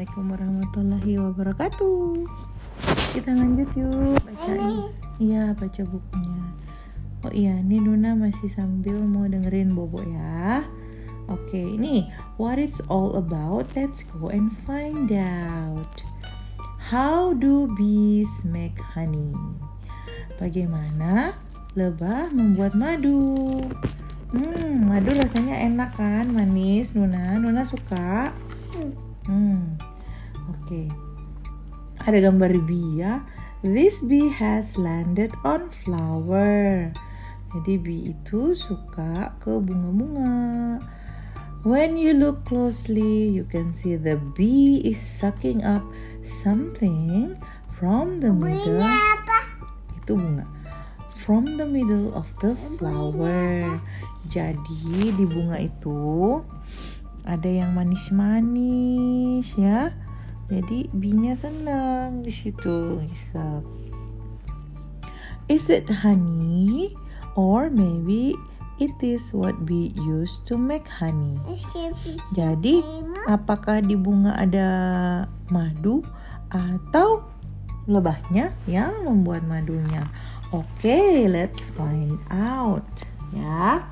Assalamualaikum warahmatullahi wabarakatuh. Kita lanjut yuk baca ini. Iya, baca bukunya. Oh iya, ini Nuna masih sambil mau dengerin Bobo ya. Oke, ini what it's all about. Let's go and find out. How do bees make honey? Bagaimana lebah membuat madu? Hmm, madu rasanya enak kan, manis, Nuna. Nuna suka. Hmm, oke. Ada gambar bee ya. This bee has landed on flower. Jadi bee itu suka ke bunga-bunga. When you look closely, you can see the bee is sucking up something from the middle. Itu bunga. From the middle of the flower. Jadi di bunga itu ada yang manis-manis ya. Jadi binya senang di situ hisap. Is it honey or maybe it is what bee used to make honey? Jadi apakah di bunga ada madu atau lebahnya yang membuat madunya? Oke, okay, let's find out ya.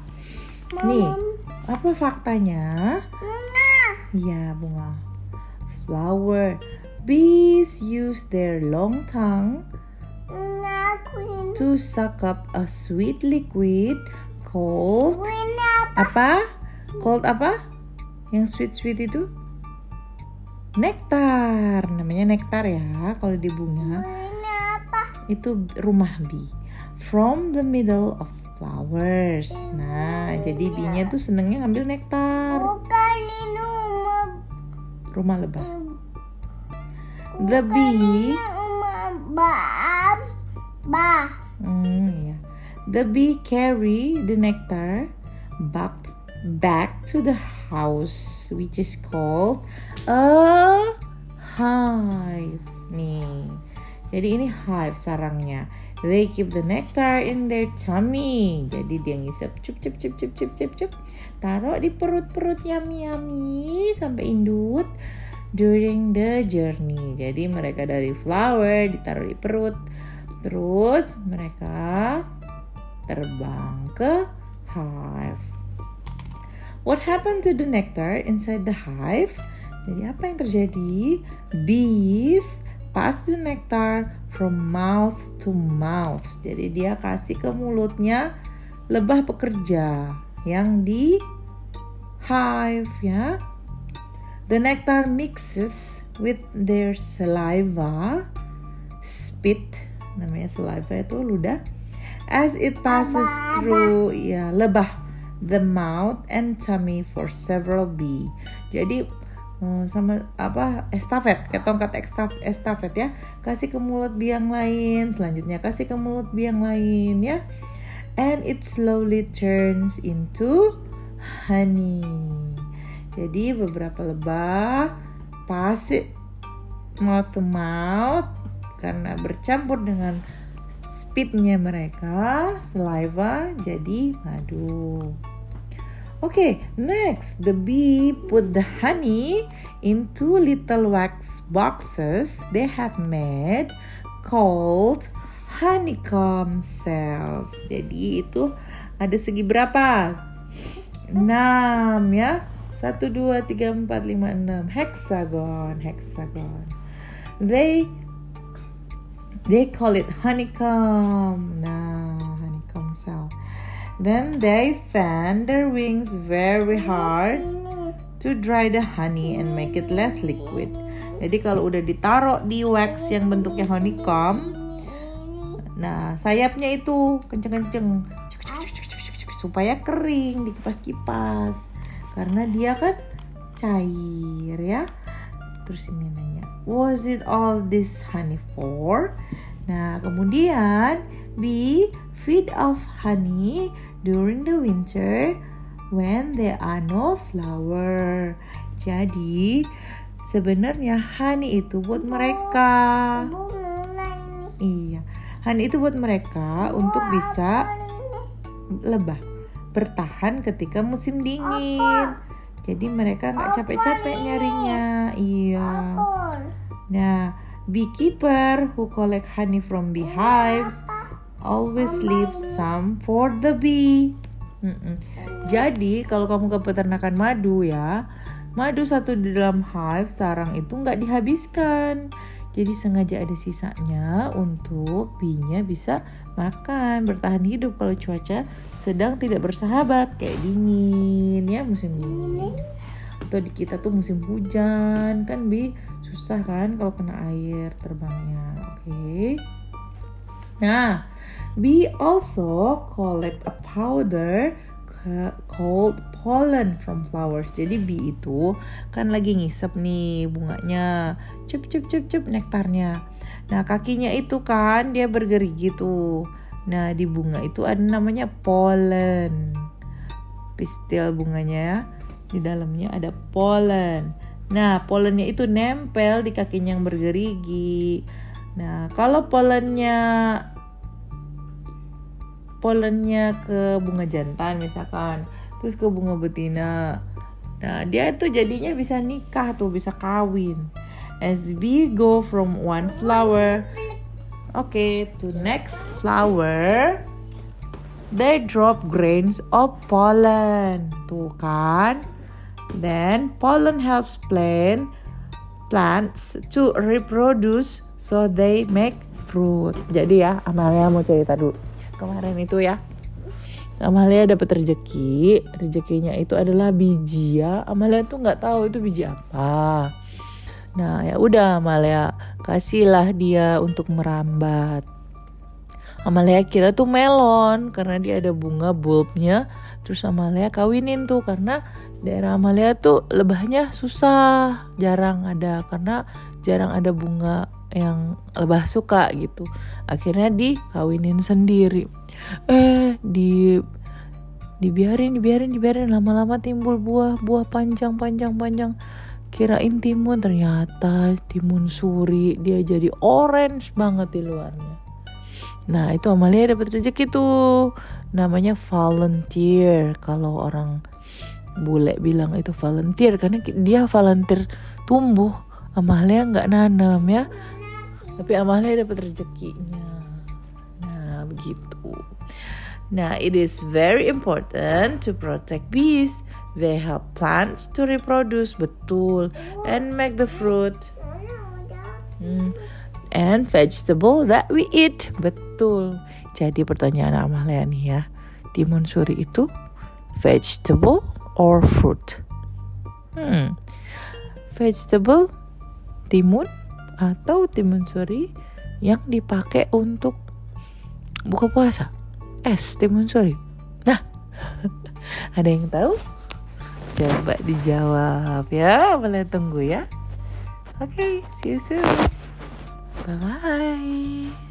Nih, apa faktanya? Bunga. Ya, bunga. Flower. Bees use their long tongue to suck up a sweet liquid called apa? Called apa? Yang sweet-sweet itu? Nektar. Namanya nektar ya kalau di bunga. Itu rumah bee. From the middle of flowers. Nah, jadi bee-nya tuh senengnya ngambil nektar. Bukan ini rumah. Rumah lebah. The bee. Hmm, iya. The bee carry the nectar back back to the house, which is called a hive. Nih, jadi ini hive sarangnya. They keep the nectar in their tummy. Jadi dia ngisap cup cup cup cup cup cup cup. Taruh di perut-perut yummy yummy sampai indut during the journey. Jadi mereka dari flower ditaruh di perut. Terus mereka terbang ke hive. What happened to the nectar inside the hive? Jadi apa yang terjadi? Bees pass the nectar from mouth to mouth. Jadi dia kasih ke mulutnya lebah pekerja yang di hive ya. The nectar mixes with their saliva, spit, namanya saliva itu ludah, as it passes through ya lebah, the mouth and tummy for several bee. Jadi eh, sama apa estafet, kayak tongkat estaf, estafet ya, kasih ke mulut bee yang lain, selanjutnya kasih ke mulut bee yang lain ya, and it slowly turns into honey. Jadi beberapa lebah pass it mouth to mouth karena bercampur dengan spitnya mereka, saliva jadi madu. Oke, okay, next the bee put the honey into little wax boxes they have made called honeycomb cells. Jadi itu ada segi berapa? 6 ya. 1 2 3 4 5 6 hexagon, hexagon. They they call it honeycomb. Nah, honeycomb cell. Then they fan their wings very hard to dry the honey and make it less liquid. Jadi kalau udah ditaruh di wax yang bentuknya honeycomb, nah sayapnya itu kenceng-kenceng supaya kering dikipas-kipas karena dia kan cair ya. Terus ini nanya, was it all this honey for? Nah, kemudian bee feed off honey during the winter when there are no flower. Jadi, sebenarnya honey itu buat mereka. Iya, honey itu buat mereka untuk bisa lebah bertahan ketika musim dingin. Jadi mereka nggak capek-capek nyarinya. Iya. Nah, beekeeper who collect honey from beehives always leave some for the bee. Jadi kalau kamu ke peternakan madu ya, madu satu di dalam hive sarang itu nggak dihabiskan. Jadi sengaja ada sisanya untuk bee-nya bisa makan, bertahan hidup kalau cuaca sedang tidak bersahabat kayak dingin ya musim dingin. Atau di kita tuh musim hujan kan bi susah kan kalau kena air terbangnya. Oke. Nah, we also collect a powder ca- called pollen from flowers. Jadi bee itu kan lagi ngisep nih bunganya, cup cup cup cup nektarnya. Nah kakinya itu kan dia bergerigi tuh. Nah di bunga itu ada namanya pollen. Pistil bunganya ya. Di dalamnya ada pollen. Nah pollennya itu nempel di kakinya yang bergerigi. Nah kalau pollennya pollennya ke bunga jantan misalkan terus ke bunga betina nah dia tuh jadinya bisa nikah tuh bisa kawin as we go from one flower okay to next flower. They drop grains of pollen. Tuh kan? Then pollen helps plant plants to reproduce so they make fruit. Jadi ya Amalia mau cerita dulu. Kemarin itu ya Amalia dapat rezeki rezekinya itu adalah biji ya. Amalia tuh nggak tahu itu biji apa nah ya udah Amalia. Kasihlah dia untuk merambat. Amalia kira tuh melon karena dia ada bunga bulbnya. Terus Amalia kawinin tuh karena daerah Amalia tuh lebahnya susah. Jarang ada karena jarang ada bunga yang lebah suka gitu. Akhirnya dikawinin sendiri. Eh di dibiarin dibiarin dibiarin. Lama-lama timbul buah buah panjang panjang panjang kirain timun ternyata timun suri dia jadi orange banget di luarnya. Nah itu Amalia dapat rezeki tuh. Namanya volunteer. Kalau orang bule bilang itu volunteer karena dia volunteer tumbuh. Amalia nggak nanam ya. Tapi Amalia dapat rezekinya. Nah begitu. Nah it is very important to protect bees they help plants to reproduce betul. And make the fruit. Hmm, and vegetable that we eat betul. Jadi pertanyaan Amalia nih ya timun suri itu vegetable or fruit? Hmm. Vegetable timun atau timun suri yang dipakai untuk buka puasa? Es timun suri nah ada yang tahu coba dijawab ya. Boleh tunggu ya. Oke okay, see you soon. Bye bye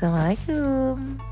assalamualaikum